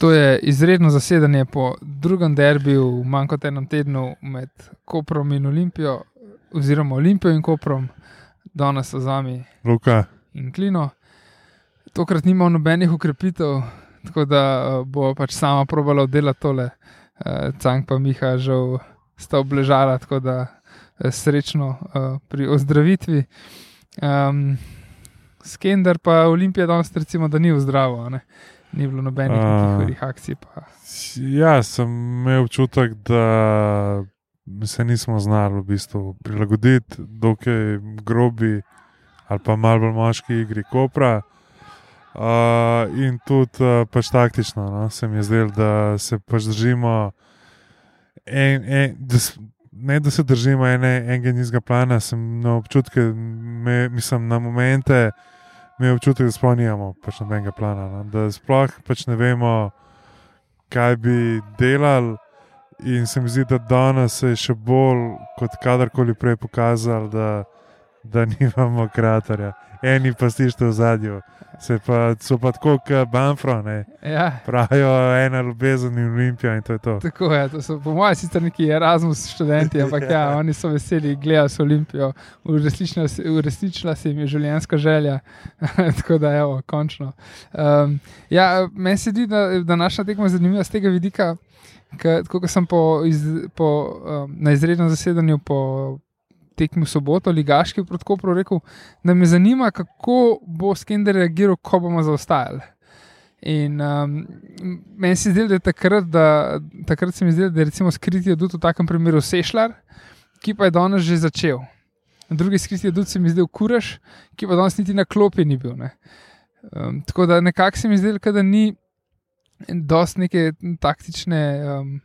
To je izredno zasedanje po drugem derbiju, manj kot enem tednu med Koprom in Olimpijo, oziroma Olimpijo in Koprom, danes so z vami Luka. in Klino. Tokrat nimamo nobenih ukrepitev, tako da eh, bo pač sama probala oddelati tole. Uh, Cank pa Miha žal sta obležala, tako da eh, srečno pri ozdravitvi. Um, Skender pa Olimpija danes recimo, da ni v zdravo, ne? Ni bilo nobenih hitrih akcij. Pa. Ja, sem imel občutek, da se nismo znali v bistvu prilagoditi, dokaj grobi ali pa malo bolj moški igri Kopra. Uh, in tudi uh, pač taktično no, se mi je zdelo, da se pač držimo, en, en, da, s- ne da se držimo ene, enega nizga plana, sem na občutke, me, mislim na momente, mi je občutek, da sploh nimamo pač nobenega plana. No, da sploh pač ne vemo, kaj bi delali. In se mi zdi, da danes je še bolj kot kadarkoli prej pokazalo, da, da nimamo kraterja. Eni pa stište v zadju, se pa, so pa tako kot Banfro, ne. Ja, pravijo ena ljubezen in Olimpija in to je to. tako je. To so po mojem sicer neki Erasmus študenti, ampak ja, oni so veseli, gledajo so Olimpijo, uresničila se, uresničila se jim je življenjska želja. tako da, evo, končno. Um, ja, meni se zdi, da je današnja tekma zanimiva z tega vidika. Ker, tako kot sem po, iz, po, um, na izrednem zasedanju po tekmi v soboto, Ligaški proti Kopru, rekel, da me zanima, kako bo Skender reagiral, ko bomo zaostajali. In um, meni se zdi, da je takrat, da, takrat se mi zdi, da je recimo skriti adut v takem primeru Sešljar, ki pa je danes že začel. Drugi skriti adut se mi zdi Kuraš, ki pa danes niti na klopi ni bil. Ne. Um, tako da nekako se mi zdi, da ni dost neke taktične um,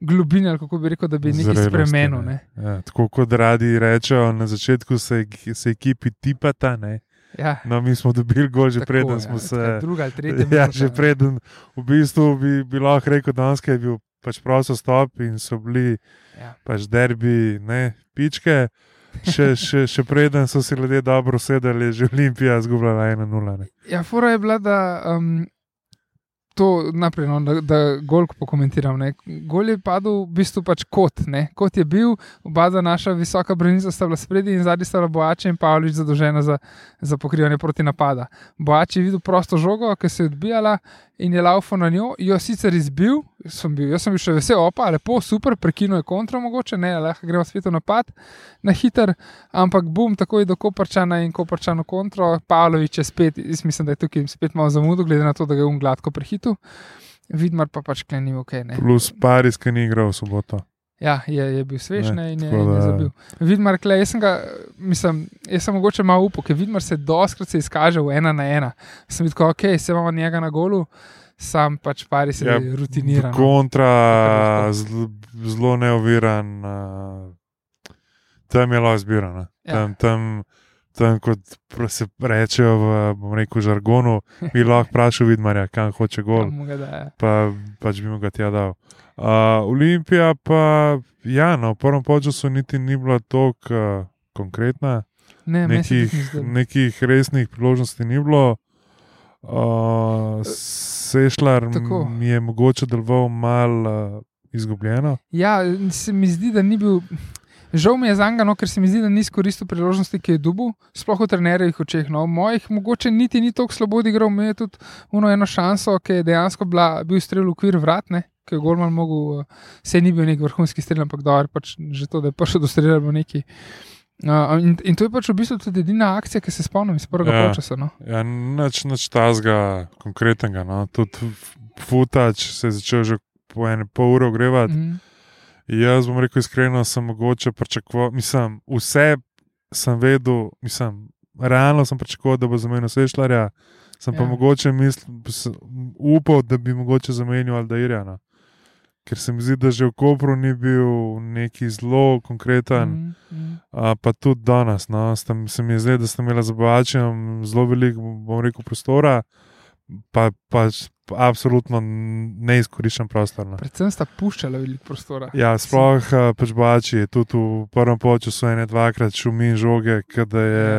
globine, ali kako bi rekel, da bi nekaj spremenil. ne. Ja, tako kot radi rečejo, na začetku se, se ekipi tipata. Ne? Ja, No, mi smo dobili gol že tako, preden ja, smo taka se. Druga ali tretja. Ja, minuta, že preden, v bistvu bi, bi lahko rekel, da je bil pač prosto stop in so bili Ja. pač derbi, ne, pičke. Še, še, še preden so si ljudje dobro sedeli, je že Olimpija zgubljala 1-0. ne. Ja, fora je bila, da um, to naprej, no, da, da gol pokomentiram. Ne. Gol je padel v bistvu pač kot, ne. kot je bil, oba dva naša visoka branica sta bila spredi in zadnji sta bila Boače in Pavlič zadolžena za, za pokrivanje proti napada. Boače je videl prosto žogo, ki se je odbijala in je laufal na njo, jo sicer izbil, sem bil, jaz sem bil še vesel, opa, lepo, super, prekinil je kontra mogoče, ne, lahko gremo spet v napad na hiter, ampak bum, takoj do Koprčana in Koprčano kontro, Pavlović je spet, jaz mislim, da je tukaj spet malo zamudil, glede na to, da ga je um gladko prehitil. Vidmar pa pač klenil, ok. Ne. Plus Paris, ki ni igral v soboto. Ja, je, je bil svež Ne, ne, in je, tako in je da- zabil. Vidmar, klej, jaz sem ga, mislim, jaz sem mogoče malo upal, ker Vidmar se doskrat se izkaže v ena na ena. Sem videl, ok, se imamo njega na golu, sam pač pari se Ja, rutinira. Kontra, zelo neoviran, tam je lahko zbirano. Ja. Tam, tam, tam, kot se rečejo v rekel, žargonu, bi lahko vprašal Vidmarja, kam hoče gol, pa pač bi mu ga tja dal. Uh, Olimpija pa, ja, no, v prvem času niti ni bila tako uh, konkretna, Ne, nekih, nekih resnih priložnosti ni bilo. Uh, Sešljar Tako. mi je mogoče deloval malo uh, izgubljeno. Ja, se mi zdi, da ni bil. Žal mi je za njega, no, ker se mi zdi, da ni izkoristil priložnosti, ki je dubu, sploh v trenerjih očeh. No, v mojih mogoče niti ni tako slabo odigral, imel je tudi uno eno šanso, ki je dejansko bila, bil strel v okvir vrat, ne, ki je Gorman mogel, se ni bil nek vrhunski strel, ampak dobro, pač že to, da je prišel do strela, bo neki. Uh, in, in to je pač v bistvu tudi edina akcija, ki se spomnim iz prvega Ja. polčasa. No. Ja, nič, nič tazga konkretnega. No. Tudi futač se je začel že po ene pol ure ogrevati. Mm. Mm. Jaz bom rekel iskreno, sem mogoče pričakoval, mislim, vse sem vedel, mislim, realno sem pričakoval, da bo zamenjal Sešljarja. Sem pa Ja. mogoče misl, s- upal, da bi mogoče zamenjal Aldairja. No. Ker se mi zdi, da že v Kopru ni bil neki zelo konkreten. Mm. Mm. A, pa tudi danes, no, sta, se mi zdelo, da ste imeli za Bačem zelo veliko, bom rekel, prostora, pa, pa absolutno neizkoriščen prostor. No. Predvsem sta puščala veliko prostora. Ja, sploh uh, pač bači je tudi v prvem času ene dvakrat šumi žoge, kada je,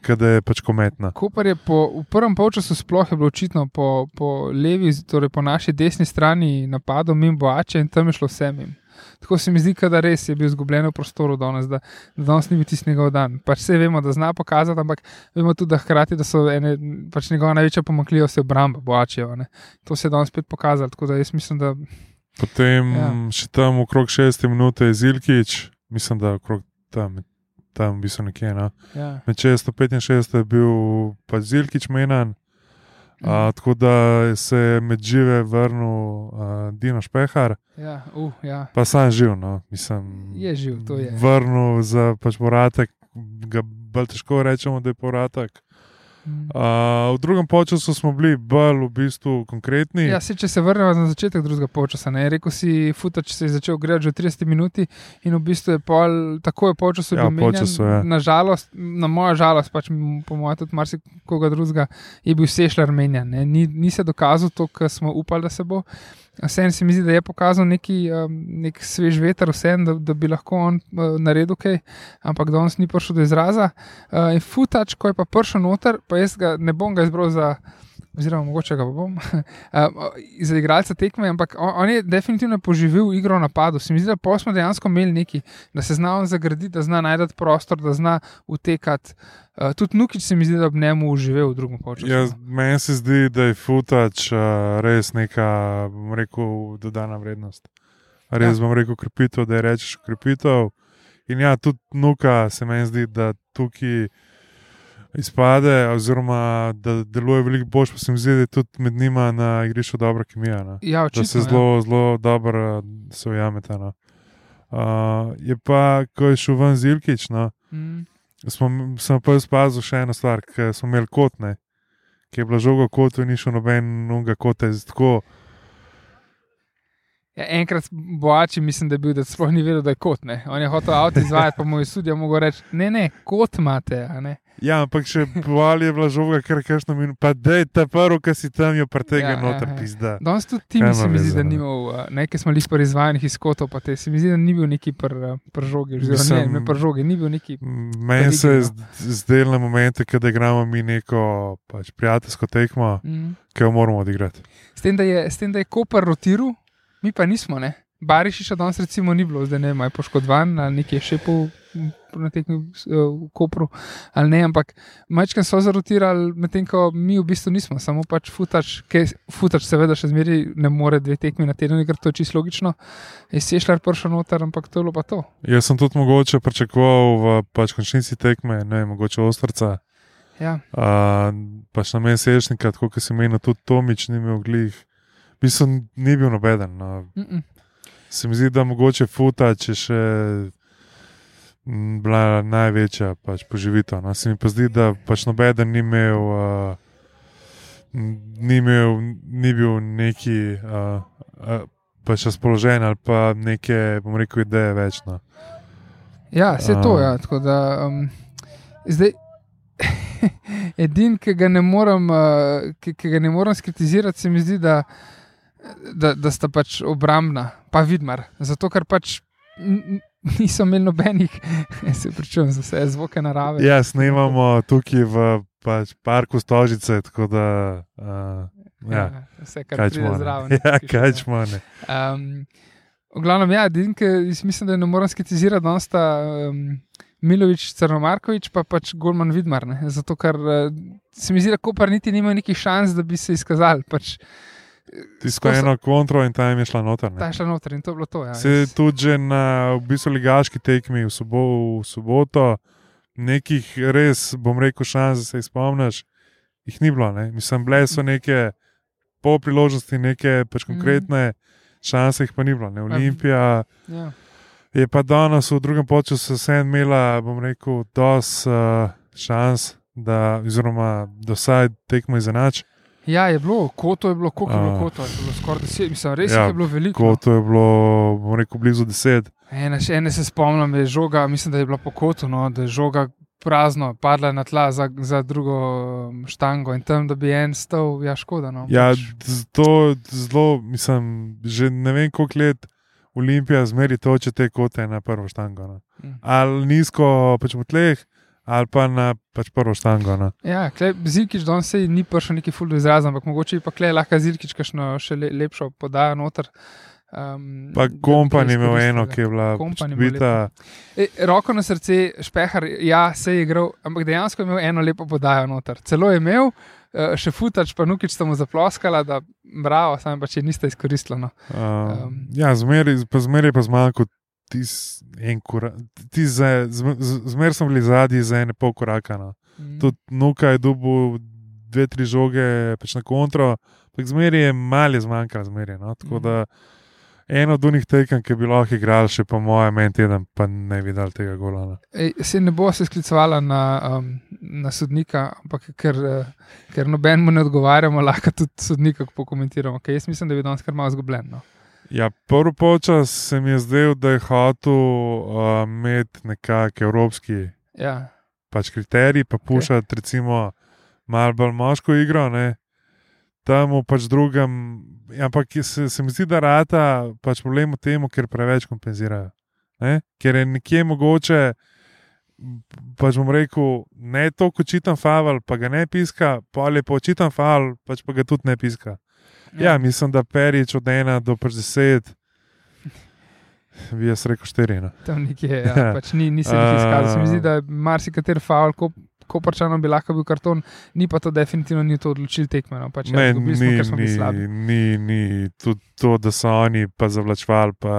kada je pač kometna. Koper je po, v prvem času sploh je bilo očitno po, po levi, torej po naši desni strani napadom mimo Boače in tam je šlo vsem. Jim. Tako se mi zdi, da res je bil izgubljen v prostoru danes, da, da danes ni bil tisti njegov dan. Pač vse vemo, da zna pokazati, ampak vemo tudi, da hkrati da so ene, pač njegova največja pomakljivost obramba, boačijo. To se je danes spet pokazalo. Tako da jaz mislim, da. Potem ja. še tam okrog 6 minut je Zilkič, mislim, da okrog tam. Tam bi se nekje. No. Ja. Med 665 je bil pa Zilkič menan, A, tako da se je med žive vrnil uh, Dino Špehar. Ja, uh, ja. Pa sem živ, no, mislim. Je živ, to je. Vrnil za pač poratek, ga bolj težko rečemo, da je poratek. Uh, v drugem času smo bili bolj v bistvu konkretni. Ja, si, če se vrnemo na začetek drugega časa, ne rekel si, futač se je začel gledati že v 30 minutah in v bistvu je pol, tako je počasno ja, počasu. Ja. Na žalost, na mojo žalost, pač po mojem, tudi marsikoga drugega, je bil sešljar menjen. Ni, ni se dokazal to, kar smo upali, da se bo. Vseeno se mi zdi, da je pokazal neki um, nek svež veter, vsem, da, da bi lahko on uh, naredil kaj, ampak danes ni prišel do izraza. Uh, in futač, ko je pa prišel noter, pa jaz ga ne bom ga izbral za. Oziroma, mogoče ga bom za igralca tekme, ampak on, on je definitivno poživel igro na napadu. Se mi zdi, da smo dejansko imeli neki, da se zna on zagraditi, da zna najti prostor, da zna utekati. Uh, tudi Nukič se mi zdi, da bi njemu uživel v drugem času. Ja, meni se zdi, da je futač uh, res neka, bom rekel, dodana vrednost. Res ja. bom rekel, krepitev, da je rečeš krepitev. In ja, tudi Nuka se meni zdi, da tukaj izpade, oziroma da deluje veliko bolj, pa se mi zdi, da je tudi med njima na igrišču dobra kemija. No. Ja, da se zelo, ja. zelo dobro se ujamete. No. Uh, je pa, ko je šel ven zilkič, no, mm. smo, sem pa spazil še eno stvar, ker smo imeli kotne, ki je bila žoga kot in ni šel noben nunga kot je tako. Ja, enkrat boači, mislim, da je bil, da sploh ni vedel, da je kot. Ne. On je hotel avto izvajati, pa mu je sudja mogel reči: ne, ne, kot imate. Ja, ampak če povali je bila žoga, kar kajšno minut, pa da je ta prvo, ki si tam jo pretega ja, noter, ja, ja. pizda. Danes tudi ti mi se mi zdi, da ni imel, nekaj smo bili spori izvajanih iz kotov, pa te se mi zdi, da ni bil neki pržogi, oziroma ne, ne pržogi, ni bil neki. Meni se je zdelo na momente, kada igramo mi neko pač, prijateljsko tekmo, mm. ki jo moramo odigrati. S tem, da je, s tem, da je Koper rotiral mi pa nismo. Ne? Bariši še danes, recimo, ni bilo, zdaj ne vem, poškodovan nekaj še pol. Na tekmi v Kopru, ali ne, ampak majčkaj so zarotirali, medtem ko mi v bistvu nismo, samo pač futač, ki futač, seveda, še zmeraj ne more dve tekmi na teden, ker to je čisto logično. Je sešljar prišel noter, ampak to je bilo pa to. Jaz sem tudi mogoče pričakoval v pač končnici tekme, ne vem, mogoče ostrca. Ja. Uh, pač na meni sešnika, tako kot si menil, tudi Tomič ni imel glih. Mislim, ni bil nobeden. No. Mm -mm. Se mi zdi, da mogoče futa, če še bila največja pač poživitev. No. Se mi pa zdi, da pač nobeden ni imel, uh, ni, imel ni bil neki uh, uh, pač razpoložen ali pa neke, bom rekel, ideje več. No. Ja, vse to je. Ja, da, um, zdaj. Edini, ki ga ne morem, uh, ki, ki ga ne morem skritizirati, se mi zdi, da da, da sta pač obrambna, pa vidmar. Zato, ker pač niso imeli nobenih, se pričujem za vse zvoke narave. Ja, snimamo tukaj v pač, parku Stožice, tako da. Uh, ja, ja, vse, kar je zraven. Ja, kaj smo ne. Um, v glavnem, ja, dinke, mislim, da ne morem skritizirati, da sta. Um, Milovič, Crnomarkovič, pa pač Golman Vidmar. Ne? Zato, ker uh, se mi zdi, da Koper niti nima nekih šans, da bi se izkazali. Pač, uh, Tisto je eno kontro in tam je šla noter. Ta je šla noter in to je bilo to. Ja, Se tudi že na v bistvu ligaški tekmi v, sobo, v soboto, nekih res, bom rekel, šans, da se jih spomniš, jih ni bilo. Ne? Mislim, bile so neke po priložnosti, neke pač mhm. konkretne mm. šanse, jih pa ni bilo. Ne? Olimpija. Ja. Je pa danes v drugem času vse imela, bom rekel, dos uh, šans, da, oziroma da vsaj tekmo izenači. Ja, je bilo, kot je bilo, koliko je bilo, kot je bilo, skoraj deset, mislim, res ja, je bilo veliko. Kot je bilo, bom rekel, blizu deset. Ene, ene se spomnim, da je žoga, mislim, da je bila po kotu, no, da je žoga prazno, padla na tla za, za drugo um, štango in tam, da bi en stal, ja, škoda. No, Ja, pač. to zelo, mislim, že ne vem koliko let Olimpija zmeri toče te kote na prvo štango. No. Mm. Ali nizko pač po tleh, ali pa na pač prvo štango. No. Ja, Zirkič danes se ni prišel neki ful do izraza, ampak mogoče pa kle lahko Zirkič kakšno še le, lepšo podajo noter. Um, Pa kompan je imel eno, ki je bila pač bita. E, roko na srce, špehar, ja, se je igral, ampak dejansko je imel eno lepo podajo noter. Celo je imel, eh, še futač, pa nukič sta mu zaploskala, da bravo, sam pa če niste izkoristili. No. Uh, Um. ja, zmeri pa, zmeri pa zmanjko. Zmer smo bili zadnji za ene pol koraka. No. Mm. Tudi nuka je dubu dve, tri žoge pač na kontro, ampak zmeri je malo zmanjkalo, zmeri. No. Tako Mhm. da eno od unih tekem, ki bi lahko igral, še po mojem, en teden, pa ne bi videl tega gola. No. Ej, se ne bo se sklicevala na, um, na sodnika, ampak ker, uh, ker noben mu ne odgovarjamo, lahko tudi sodnika pokomentiramo. Okay, jaz mislim, da bi danes kar malo zgubljen. No. Ja, prvi počas se mi je zdel, da je hotel uh, imeti nekakšen evropski Ja. pač kriterij, pa pušati okay. recimo malo bolj moško igro. Ne? Tam v pač drugem, ampak se, se mi zdi, da rata pač problem v tem, ker preveč kompenzirajo. Ne? Ker je nekje mogoče, pač bom rekel, ne to, ko čitam faval, pa ga ne piska, pa ali pa čitam faval, pač pa ga tudi ne piska. Ja, mislim, da perič od ena do pač deset, bi jaz rekel štiri. No. Tam nekje, ja, pač ni, ni se jih izkazal. Se mi zdi, da marsikater faul, ko, ko parčano bi lahko bil karton, ni pa to definitivno ni to odločil tekme. No. Pač, ja, Ne, ni, smo ni, ni, ni, tudi to, da so oni pa zavlačvali. Pa,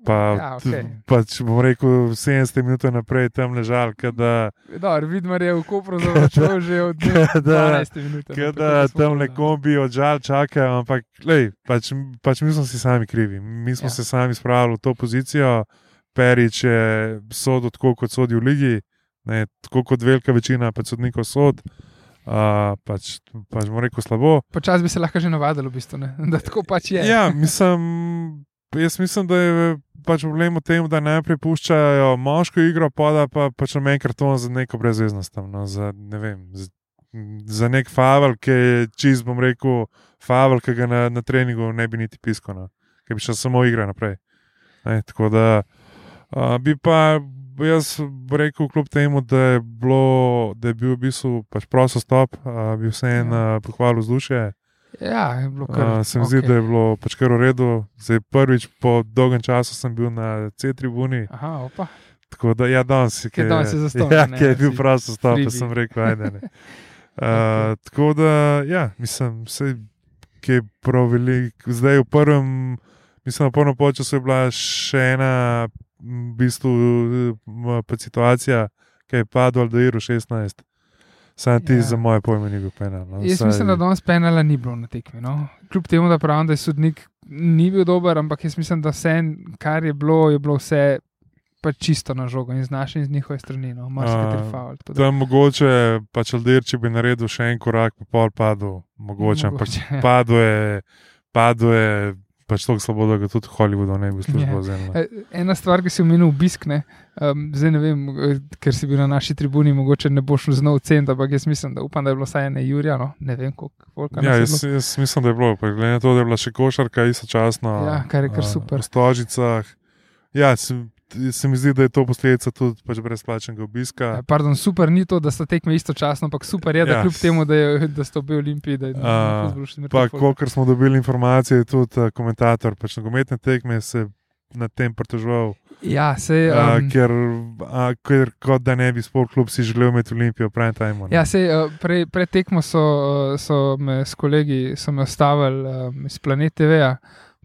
pa, Ja, okej. pač bom rekel, 70 minut naprej tam ležal, da, Dobro, Vidmar je v Kopru zavračal že od Kada- 12 minut. tako da smo tam bolj, nekom bi odžal čakajo, ampak lej, pač, pač mi smo si sami krivi. Mi smo Ja. se sami spravili v to pozicijo. Perič je sodel tako, kot sodi v ligi, ne, tako kot velika večina pač sodnikov sod. Uh, pač, pač bomo rekel slabo. Počasi bi se lahko že navadili, v bistvu, ne? da tako pač je. Ja, mislim, jaz mislim, da je pač problem v tem, da najprej puščajo moško igro, pa da pa pač na en karton za neko brezveznost. tam, No, za, ne vem, za, za nek favel, ki je čist, bom rekel, favel, ki ga na, na treningu ne bi niti piskal, no, ki bi šel samo igra naprej. Ne, tako da uh, bi pa. Jaz bi rekel, kljub temu, da je, bilo, da je bil v bistvu pač prosto stop, uh, bi vseeno Ja. pohvalil vzdušje. Ja je bilo kar. Uh, se mi zdi, okej. da je bilo pač kar v redu. Zdaj, prvič po dolgem času sem bil na C-tribuni. Aha, opa. Tako da, ja, danes je, Kaj danes je zastonj, Ja, ne, ki je bil stop, freebie. pa sem rekel, ajde. Ne. Uh, tako da, ja, mislim, se, ki je prav velik. Zdaj v prvem, mislim, na prvem počasu je bila še ena, v bistvu, m, pa situacija, ki je padla do Iru 16. Sam ti Ja. za moje pojme ni bil penal. No. Jaz Saj- mislim, da danes penala ni bilo na tekmi. No. Kljub temu, da pravim, da je sodnik ni bil dober, ampak jaz mislim, da vse, kar je bilo, je bilo vse pač čisto na žogo in z naše in z njihove strani. No. Marsikateri A, faul. da- Tam mogoče, pač Aldir, če bi naredil še en korak, pa pol padel, mogoče, ampak Mogoče, ja. padel je, padel je pač tako slabo, da ga tudi Hollywoodu ne bi službo Ja. vzelo. E, Ena stvar, ki si omenil, obisk, ne, um, zdaj ne vem, eh, ker si bil na naši tribuni, mogoče ne boš znal oceniti, ampak jaz mislim, da upam, da je bilo vsaj ene Jurija, no, ne vem, koliko Ja, jaz, jaz mislim, da je bilo, pa glede na to, da je bila še košarka istočasno. Ja, kar je kar super. V Stožicah. Ja, se, se mi zdi, da je to posledica tudi pač brezplačnega obiska. Ja, Pardon, super ni to, da sta tekme istočasno, ampak super je, da Ja. kljub temu, da, je, da sta obe olimpiji, da je A, še Pa, kolikor smo dobili informacije, tudi komentator pač nogometne tekme se nad tem pritoževal. Ja, se. A, Um, ker, a, ker kot da ne bi sport klub si želel imeti Olimpijo, pravi tajmo. Ja, sej, prej, pred tekmo so, so me s kolegi so me ostavili um, iz Planet TV-ja,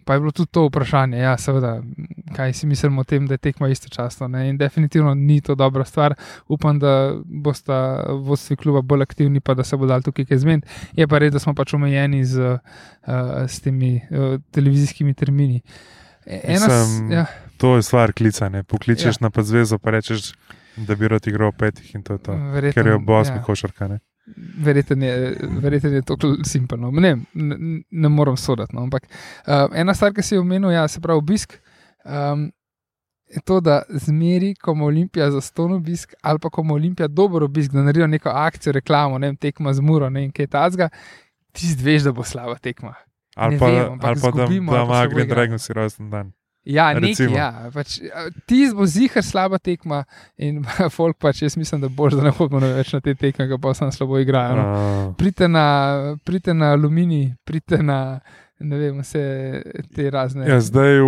pa je bilo tudi to vprašanje. Ja, seveda, kaj si mislimo o tem, da je tekma istočasno. Ne? In definitivno ni to dobra stvar. Upam, da bosta vodstvi kluba bolj aktivni, pa da se bo dal tukaj kaj zmeniti. Je pa res, da smo pač omejeni z, uh, s temi uh, televizijskimi termini. E- Ena, s- Mislim, ja, To je stvar klicanja. Pokličeš Ja. na zvezo, pa rečeš, da bi rad igral petih in to je to. verjetno, Ker je ob osmi ja. košarka. Ne? Verjetno je, je to simpano. Ne, ne, ne moram soditi. No. Ampak uh, ena stvar, ki si jo omenil, ja, se pravi obisk. Um, to, da zmeri, ko ima Olimpija za ston obisk, ali pa ko ima Olimpija dober obisk, da naredijo neko akcijo, reklamo, ne vem, tekma z muro, ne vem, kaj tazga, ti zveš, da bo slaba tekma. Ali pa, vem, ali pa da, izgubimo, da ali pa ima se bo Green. Dragon si rojen dan. Ja, Recimo. ja. Pač, ti bo zihar slaba tekma in folk pač jaz mislim, da boš, da ne bomo več na te tekme, ki pa sam slabo igrajo. No. Uh, Pridite na, pridite na aluminij, pridite na ne vem, vse te razne. ja, zdaj, v,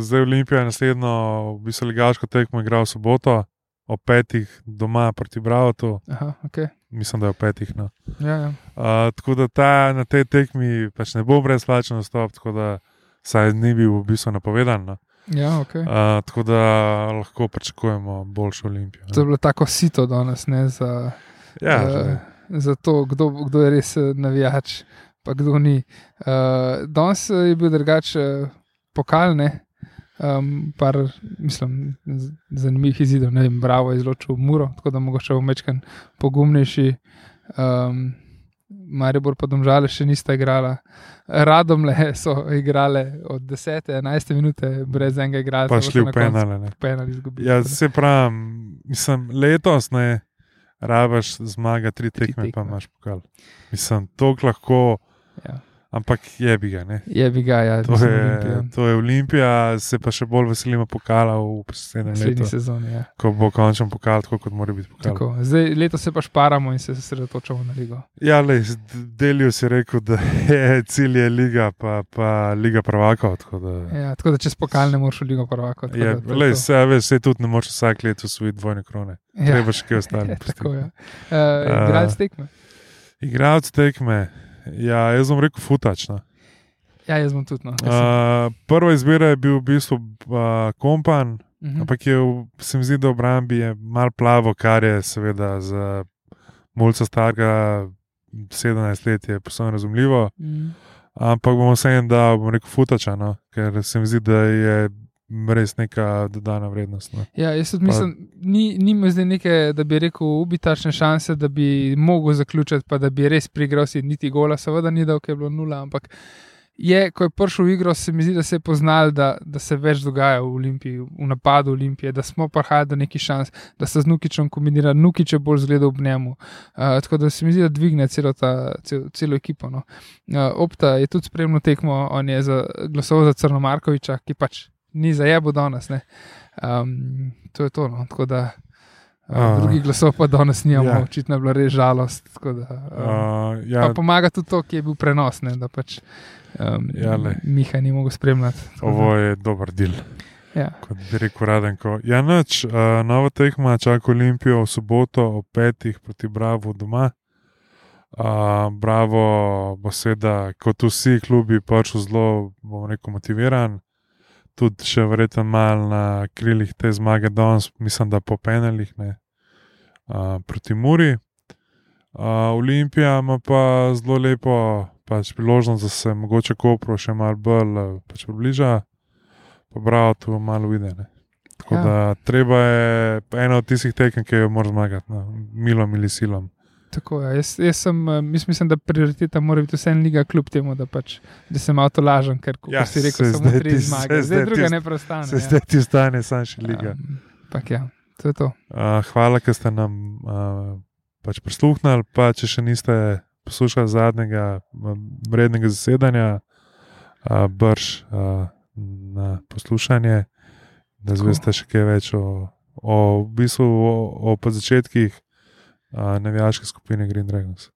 zdaj Olimpija naslednjo, v bistvu ligaško tekmo igra v soboto, ob petih doma proti Bravotu, Aha, okay. mislim, da je ob petih. No. ja, ja. Uh, tako da ta, na tej tekmi pač ne bo brezplačen vstop, tako da saj ni bil v bistvu napovedan. No. ja okay. Uh, tako da lahko pričakujemo boljšo Olimpijo. To je Ne. bilo tako sito danes, ne, za, Ja, eh, za to, kdo, kdo je res eh, navijač, pa kdo ni. Uh, danes eh, je bil drugače pokalne. Um, par, mislim, zanimivih izidov, ne vem, Bravo je izločil Muro, tako da mogoče bo mečkan pogumnejši. Um, Maribor pa domžale še nista igrala. Radomle so igrale od 10. 11. minute brez enega igralca. pa šli v penale. ne. penal izgubili. Ja, se pravi, mislim, letos ne rabaš zmaga, tri Tri tekme, pa tekme. imaš pokal. Mislim, to lahko. Ampak je bi ga. Ne? Je bi ga, ja, To mislim, je, Olimpija. to je Olimpija, se pa še bolj veselimo pokala v naslednji sezoni. Ja. ko bo končen pokal, tako kot mora biti pokal. Tako, zdaj, leto se pa šparamo in se osredotočamo na ligo. Ja, le, delijo si rekel, da je cilj je liga, pa, pa liga prvakov. Tako da, Ja, tako da čez pokal ne moreš v ligo prvako. tako je, da to je le, se, veš, se tudi ne moreš vsak let usvojiti dvojne krone. Ja, Treba še kaj ostalo. ja, tako je. Uh, Igralec tekme. Igralec tekme, ja, jaz bom rekel futačno. Ja, jaz bom tudi. No. Uh, prva izbira je bil v bistvu uh, kompan, Mhm. ampak je, se mi zdi, da v obrambi je mal plavo, kar je seveda za mulca starega 17 let je posebno razumljivo. Mhm. Ampak bom vseeno dal, bom rekel, futača, no? ker se mi zdi, da je res neka dodana vrednost. No? Ja, jaz tudi mislim, ni, mi zdaj neke, da bi rekel, ubitačne šanse, da bi mogel zaključiti, pa da bi res prigral si niti gola, seveda ni dal, ker je bilo nula, ampak je, ko je prišel v igro, se mi zdi, da se je poznal, da, da se več dogaja v Olimpiji, v napadu Olimpije, da smo prihajali do nekih šans, da se z Nukičem kombinira, Nukič je bolj zgledal ob njemu. Uh, tako da se mi zdi, da dvigne celo, ta, cel, celo ekipo. No. Uh, Opta je tudi spremljal tekmo, on je za, glasoval za Crnomarkoviča, ki pač ni za jebo danes. ne. Um, to je to. No. Tako da uh, A. drugih glasov pa danes nimamo, Ja. ja. očitno je bila res žalost. Da, um, Uh, ja. pomaga tudi to, ki je bil prenos, ne, da pač um, Ja, glej. Miha ni mogel spremljati. ovo je dober del. Ja. Kot bi rekel Radenko. Ja, noč, uh, nova tekma čaka Olimpijo v soboto ob petih proti Bravo doma. Uh, Bravo bo seveda, kot vsi klubi, pač zelo, bom rekel, motiviran. Tudi še verjetno malo na krilih te zmage danes, mislim, da po penalih ne, uh, proti Muri. Uh, Olimpija ima pa zelo lepo pač priložnost, da se mogoče Kopro še malo bolj eh, pač približa pa bravo, tu malo vidi. ne. Tako ja. da treba je ena od tistih tekem, ki jo moraš zmagati, no, milom ali silom. Tako, ja. jaz, jaz sem, eh, jaz mislim, da prioriteta mora biti vseeno liga, kljub temu, da, pač, da sem avto lažen, ker kot Ja, ja, si rekel, samo tri zmage, zdaj zdaj druga ne preostane. Se zdaj ti ostane, sam še liga. Um, Ampak ja, to je to. Uh, hvala, ker ste nam uh, pač prisluhnili. Pa če še niste poslušali zadnjega vrednega zasedanja, uh, brž uh, na poslušanje, da zveste še kaj več o, o, v bistvu, o, o začetkih uh, navijaške skupine Green Dragons.